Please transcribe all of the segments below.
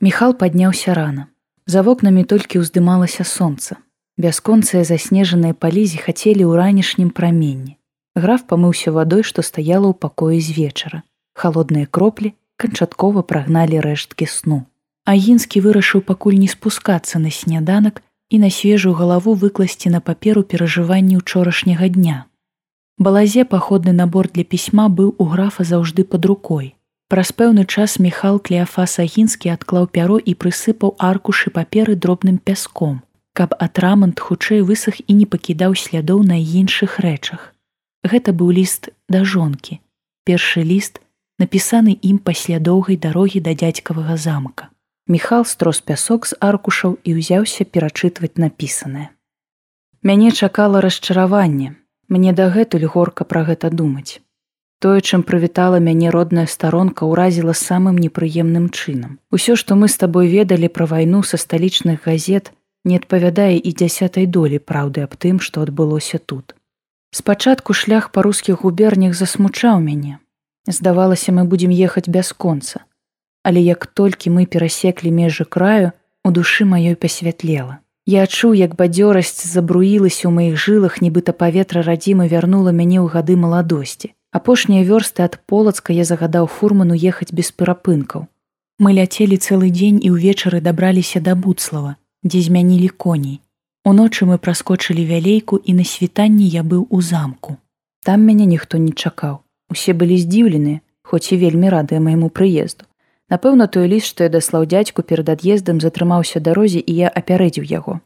Міхал падняўся рана. За вокнамі толькі ўздымалася сонца. Бясконцыя заснежаныя палізі хацелі ў ранішнім праменні. Граф памыўся вадой, што стаяла ў пакоі з вечара. Халодныя кроплі канчаткова прагналі рэшткі сну. Агінскі вырашыў пакуль не спускацца на сняданак і на свежую галаву выкласці на паперу перажыванні учорашняга дня. Балазе паходны набор для пісьма быў у графа заўжды пад рукой. Праз пэўны час Міхал Клеафас Агінскі адклаў пяро і прысыпаў аркушы паперы дробным пяском, каб атрамант хутчэй высах і не пакідаў слядоў на іншых рэчах. Гэта быў ліст да жонкі. Першы ліст напісаны ім пасля доўгай дарогі да дзядзькавага замка. Міхал строс пясок з аркушаў і ўзяўся перачытваць напісанае. Мяне чакала расчараванне, мне дагэтуль горка пра гэта думаць. Тое, чым прывітала мяне родная старонка ўразіла самым непрыемным чынам. Усё, што мы з табой ведалі пра вайну са сталічных газет, не адпавядае і дзясятай долі праўды аб тым, што адбылося тут. Спачатку шлях па рускіх губернях засмучаў мяне. Здавалася, мы будзем ехаць бясконца. Але як толькі мы перасеклі межы краю, у душы маёй пасвятлела. Я адчуў, як бадзёрасць забруілася ў маіх жылах, нібыта паветра радзімы вярнула мяне ў гады маладосці. Апошнія вёрсты ад полацка я загадаў фурману ехаць без перапынкаў. Мы ляцелі цэлы дзень і ўвечары дабраліся да буцлава, дзе змянілі коней. Уночы мы праскочылі вялейку і на світанні я быў у замку. Там мяне ніхто не чакаў. Усе былі здзіўлены, хоць і вельмі радыя майму прыезду. Напэўна, той ліст, што я даслаў дзядзьку перад ад'ездам затрымаўся дарозе і я апярэдзіў яго.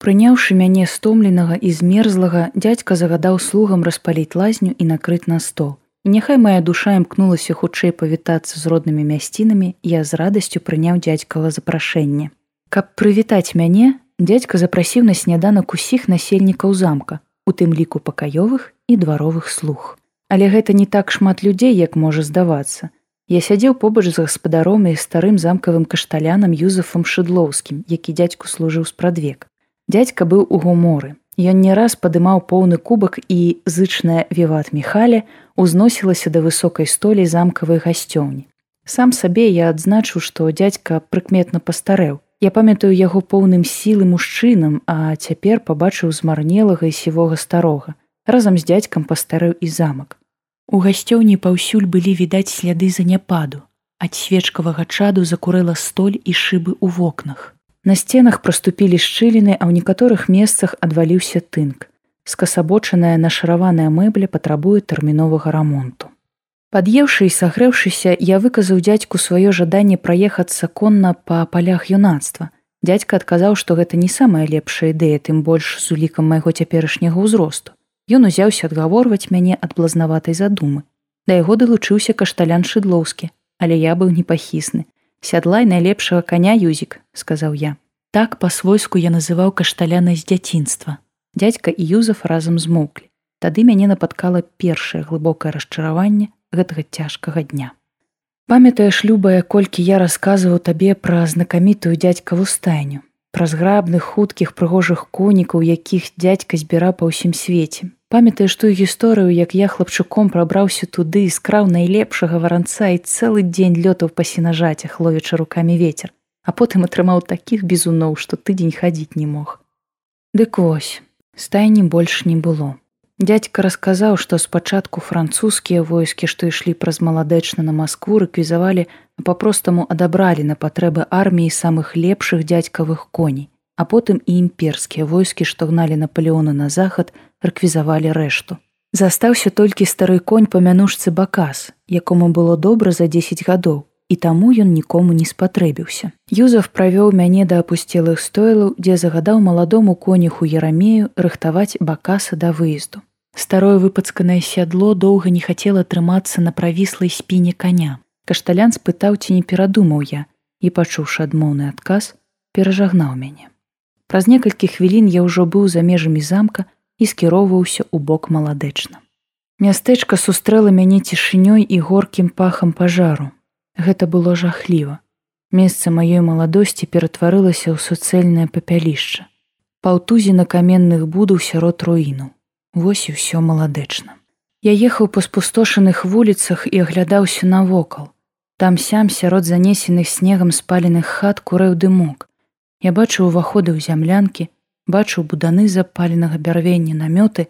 Прыняўшы мяне стомленага і змерзлага, дядзька загадаў слугам распаліць лазню і накрыць на стол. І няхай моя душа імкнулася хутчэй павітацца з роднымі мясцінамі, я з радасцю прыняў дзядзькава запрашэнне. Каб прывітаць мяне, дядзька запрасіў на сняданак усіх насельнікаў замка, у тым ліку пакаёвых і дваровых слуг. Але гэта не так шмат людзей, як можа здавацца. Я сядзеў побач з гаспадаром і старым замкавым кашталянам Юзафам Шыдлоўскім, які дзядзьку служыў спрадвек. Дядька быў у гуморы. Ён не раз падымаў поўны кубак і зычная віват Михаля узносілася да высокай столі замкавай гасцёўні. Сам сабе я адзначыў, што дядька прыкметна пастарэў. Я памятаю яго поўным сілы мужчынам, а цяпер пабачыў змарнелага і сівога старога. Разам з дядзькам пастарэў і замак. У гасцёўні паўсюль былі відаць сляды заняпаду. Ад свечкавага чаду закурэла столь і шыбы ў вокнах. На сценах праступілі шчыліны, а ў некаторых месцах адваліўся тынк. Скасабочаная нашараваная мэбля патрабуе тэрміновага рамонту. Пад'еўшы і сагрэўшыся, я выказаў дзядзьку сваё жаданне праехацца конна па палях юнацтва. Дядзька адказаў, што гэта не самая лепшая ідэя, тым больш з улікам майго цяперашняга ўзросту. Ён узяўся адгаворваць мяне ад блазнаватай задумы. Да яго далучыўся кашталян шыдлоўскі, але я быў непахісны сядлай найлепшага коня юзік сказаў я. Так по-свойску я называў кашталяна з дзяцінства дядька і юзаф разам змоўклі. Тады мяне напаткала першае глыбокае расчараванне гэтага цяжкага дня. Памятаеш любая колькі я расказваў табе пра знакамітую дзядзькаву стайню праз грабных хуткіх прыгожых конікаў якіх дзядзька збіра па ўсім свеце памятаеш тую гісторыю як я хлапчуком прабраўся туды скраў найлепшага варанца і цэлы дзень лётаў па сенажацях ловячы руками ветер а потым атрымаў такіх бізуноў што тыдзень хадзіць не мог. Дык вось стайні больш не было. Дядька расказаў што спачатку французскія войскі што ішлі праз маладэчна на москву рэквізавалі а по-простаму адабралі на патрэбы арміі самых лепшых дзядзькавых коней а потым і імперскія войскі што гналі наполеона на захад рэквізавалі рэшту. Застаўся толькі стары конь па мянушцы бакас, якому было добра за 10 гадоў, і таму ён нікому не спатрэбіўся. Юзаф правёў мяне да апусцелых стойлаў, дзе загадаў маладому конюху Ярамею рыхтаваць бакаса да выезду. Старое выпацканае сядло доўга не хацела трымацца на правіслай спіне коня. Кашталян спытаў ці не перадумаў я і, пачуўшы адмоўны адказ, перажагнаў мяне. Праз некалькі хвілін я ўжо быў за межамі замка, і скіроўваўся ў бок маладэчна. Мястэчка сустрэла мяне цішынёй і горкім пахам пажару. Гэта было жахліва. Месца маёй маладосці ператварылася ў суцэльнае папялішча. Паўтузі на каменных будаў сярод руіну. Вось і ўсё маладэчна. Я ехаў па спустошаных вуліцах і аглядаўся навокал. Там сям сярод занесеных снегам спаленых хат курэў дымок. Я бачыў уваходы ў зямлянкі, бачыў буданы запаленага бярвення намёты,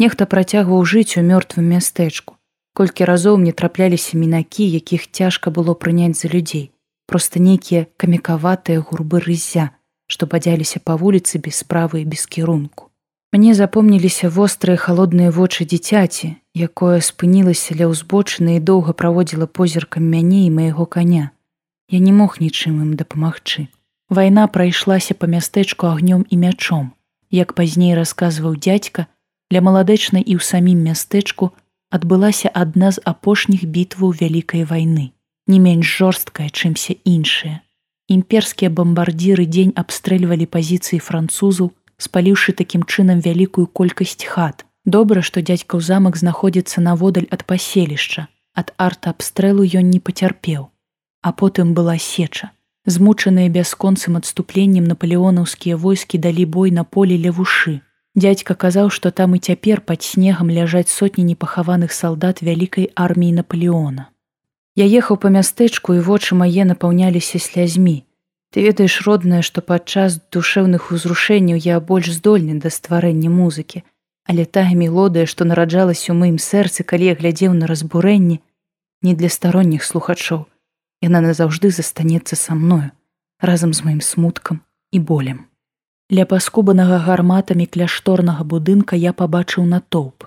нехта працягваў жыць у мёртвым мястэчку. Колькі разоў мне трапляліся мінакі, якіх цяжка было прыняць за людзей, просто нейкія камікаватыя гурбы рызя, што бадзяліся па вуліцы без справы і без кірунку. Мне запомніліся вострыя халодныя вочы дзіцяці, якое спынілася ля ўзбочыны і доўга праводзіла позіркам мяне і майго каня. Я не мог нічым ім дапамагчы. Вайна прайшлася па мястэчку агнём і мячом. Як пазней расказваў дзядзька, для маладэчнай і ў самім мястэчку адбылася адна з апошніх бітваў вялікай вайны, не менш жорсткая, чымся іншая. Імперскія бамбардзіры дзень абстрэльвалі пазіцыі французаў, спаліўшы такім чынам вялікую колькасць хат. Добра, што дзядзька ў замак знаходзіцца наводаль ад паселішча. Ад арта абстрэлу ён не пацярпеў, а потым была сеча. Змучаныя бясконцым адступленнем напалеонаўскія войскі далі бой на поле ля вушы. Дядька казаў, што там і цяпер пад снегам ляжаць сотні непахаваных салдат вялікай арміі Наполеона. Я ехаў па мястэчку і вочы мае напаўняліся слязьмі. Ты ведаеш роднае, што падчас душэўных узрушэнняў я больш здольны да стварэння музыкі, але тая мелодыя, што нараджалася ў маім сэрцы, калі я глядзеў на разбурэнні, не для старонніх слухачоў, яна назаўжды застанецца са мною разам з маім смуткам і болем. Ля паскубанага гарматамі кляшторнага будынка я пабачыў натоўп.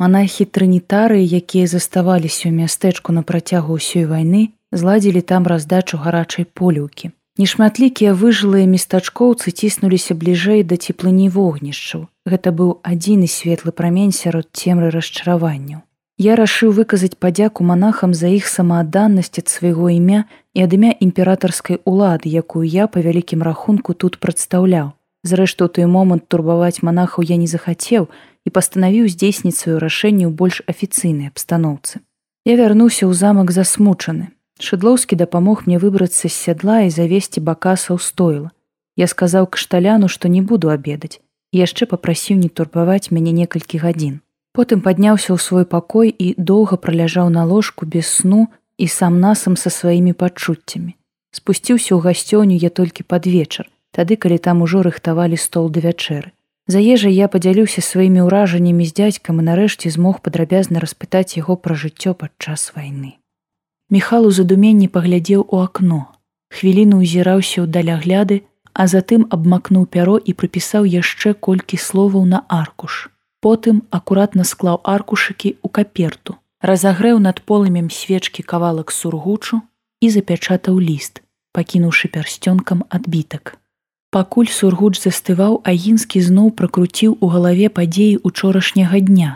Манахі трынітары, якія заставаліся ў мястэчку на працягу ўсёй вайны, зладзілі там раздачу гарачай полюўкі. Нешматлікія выжылыя местачкоўцы ціснуліся бліжэй да цеплыні вогнішчаў. Гэта быў адзіны светлы прамень сярод цемры расчараванняў. Я рашыў выказаць падзяку манахам за іх самаадданасць ад свайго імя і ад імя імператарскай улады, якую я па вялікім рахунку тут прадстаўляў. Зрэшты, у той момант турбаваць манахаў я не захацеў і пастанавіў здзейсніць сваё рашэнне ў больш афіцыйнай абстаноўцы. Я вярнуўся ў замак засмучаны. Шыдлоўскі дапамог мне выбрацца з сядла і завесці бакаса ў стойла. Я сказаў кшталяну, што не буду абедаць і яшчэ папрасіў не турбаваць мяне некалькі гадзін. Потым падняўся ў свой пакой і доўга праляжаў на ложку без сну і сам насам са сваімі пачуццямі. Спусціўся ў гасцёню я толькі пад вечар, тады калі там ужо рыхтавалі стол да вячэры. За ежай я падзяліўся сваімі ўражаннямі з дзядзькам і нарэшце змог падрабязна распытаць яго пра жыццё падчас вайны. Міхал у задуменні паглядзеў у акно. Хвіліну ўзіраўся ў далягляды, а затым абмакнуў пяро і прыпісаў яшчэ колькі словаў на аркуш. Потым акуратна склаў аркушыкі ў каперту, разагрэў над полымем свечкі кавалак сургучу і запячатаў ліст, пакінуўшы пярсцёнкам адбітак. Пакуль сургуч застываў, агінскі зноў пракруціў у галаве падзеі учорашняга дня.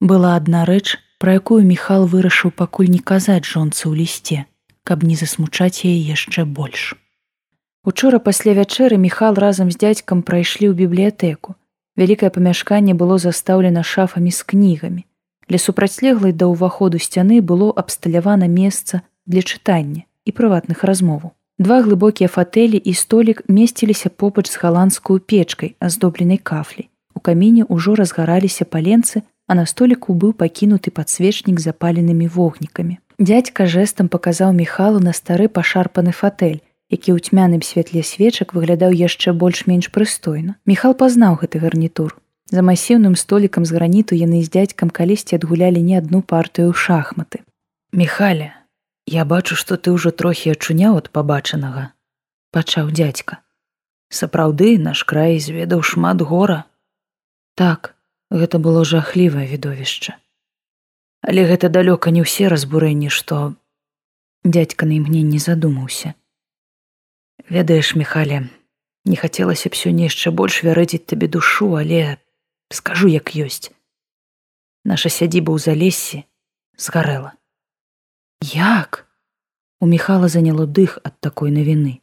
Была адна рэч, пра якую Міхал вырашыў пакуль не казаць жонцы ў лісце, каб не засмучаць яе яшчэ больш. Учора пасля вячэры Міхал разам з дзядзькам прайшлі ў бібліятэку, Вялікае памяшканне было застаўлена шафамі з кнігамі. Для супрацьлеглай да ўваходу сцяны было абсталявана месца для чытання і прыватных размоваў. Два глыбокія фатэлі і столік месціліся побач з галандскую печкай, аздобленай кафлі. У каміне ўжо разгараліся паленцы, а на століку быў пакінуты падсвечнік запаленымі вогнікамі. Дядька жэсам паказаў мехалу на стары пашарпаны фатэль, які ў цьмяным святле свечак выглядаў яшчэ больш-менш прыстойна. Міхал пазнаў гэты гарнітур. За масіўным столікам з граніту яны з дзядзькам калісьці адгулялі не адну партыю шахматы. Міхаля, я бачу, што ты ўжо трохі ачуняў ад пабачанага, пачаў дзядзька. Сапраўды наш край зведаў шмат гора. Так, гэта было жахлівае відовішча. Але гэта далёка не ўсе разбурэнні, што дядька на імгненне задумаўся ведаеш михале не хацелася б сёння яшчэ больш вярэдзіць табе душу але скажу як ёсць наша сядзіба ў залесе згарэла як? У михала заняло дых ад такой навіны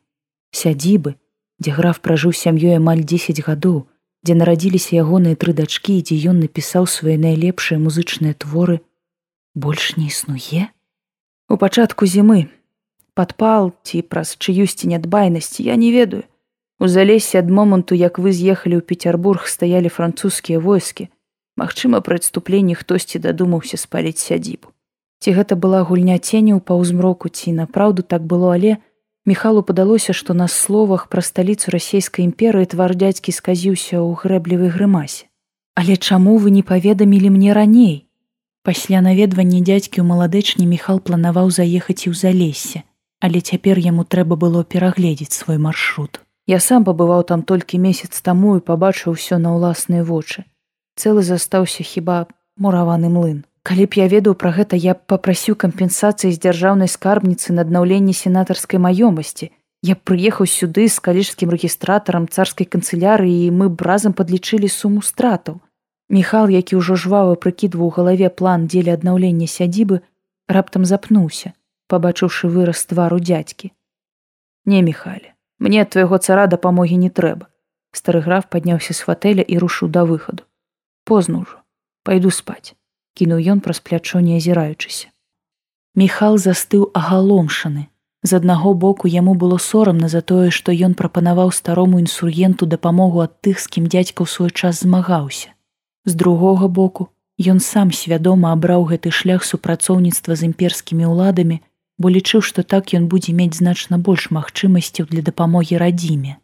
сядзібы дзе граф пражыў сям'ёй амаль дзесяць гадоў дзе нарадзіліся ягоныя тры дачкі дзе ён напісаў свае найлепшыя музычныя творы больш не існуе у пачатку зімы падпал ці праз чыюсьці нядбайнасць я не ведаю у залесе ад моманту як вы з'ехалі ў петербург стаялі французскія войскі магчыма пры адступленні хтосьці дадумаўся спаліць сядзібу Ці гэта была гульня ценяў па ўзмроку ці напраўду так было, але Міхалу падалося, што на словах пра сталіцу расійскай імперыі твар дядзькі сказіўся ў грэблівай грымасе. Але чаму вы не паведамілі мне раней? Пасля наведвання дзядзькі ў маладэчні Міхал планаваў заехаць і ў залесе, але цяпер яму трэба было перагледзець свой маршрут. Я сам пабываў там толькі месяц таму і пабачыў усё на ўласныя вочы. Цэлы застаўся хіба мураваны млын. Калі б я ведаў пра гэта, я б папрасіў кампенсацыі з дзяржаўнай скарбніцы на аднаўленне сенатарскай маёмасці. Я прыехаў сюды з каліжскім рэгістратарам царскай канцылярыі і мы б разам падлічылі суму стратаў. Міхал, які ўжо жвава прыкідваў у галаве план дзеля аднаўлення сядзібы, раптам запнуўся, пабачыўшы выраз твару дзядзькі. Не міхалі, мне твайго цара дапамогі не трэба. Стары граф падняўся з фатэля і рушыў да выхаду. Позна ўжо, пайду спаць кінуў ён праз плячо не азіраючыся. Міхал застыў агаломшаны. З аднаго боку яму было сорамна за тое, што ён прапанаваў старому інсургенту дапамогу ад тых, з кім дзядзька ў свой час змагаўся. З другога боку ён сам свядома абраў гэты шлях супрацоўніцтва з імперскімі ўладамі, бо лічыў, што так ён будзе мець значна больш магчымасцяў для дапамогі радзіме.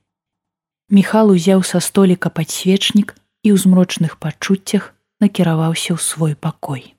Міхал узяў са століка падсвечнік і ў змрочных пачуццях накіраваўся ў свой пакой.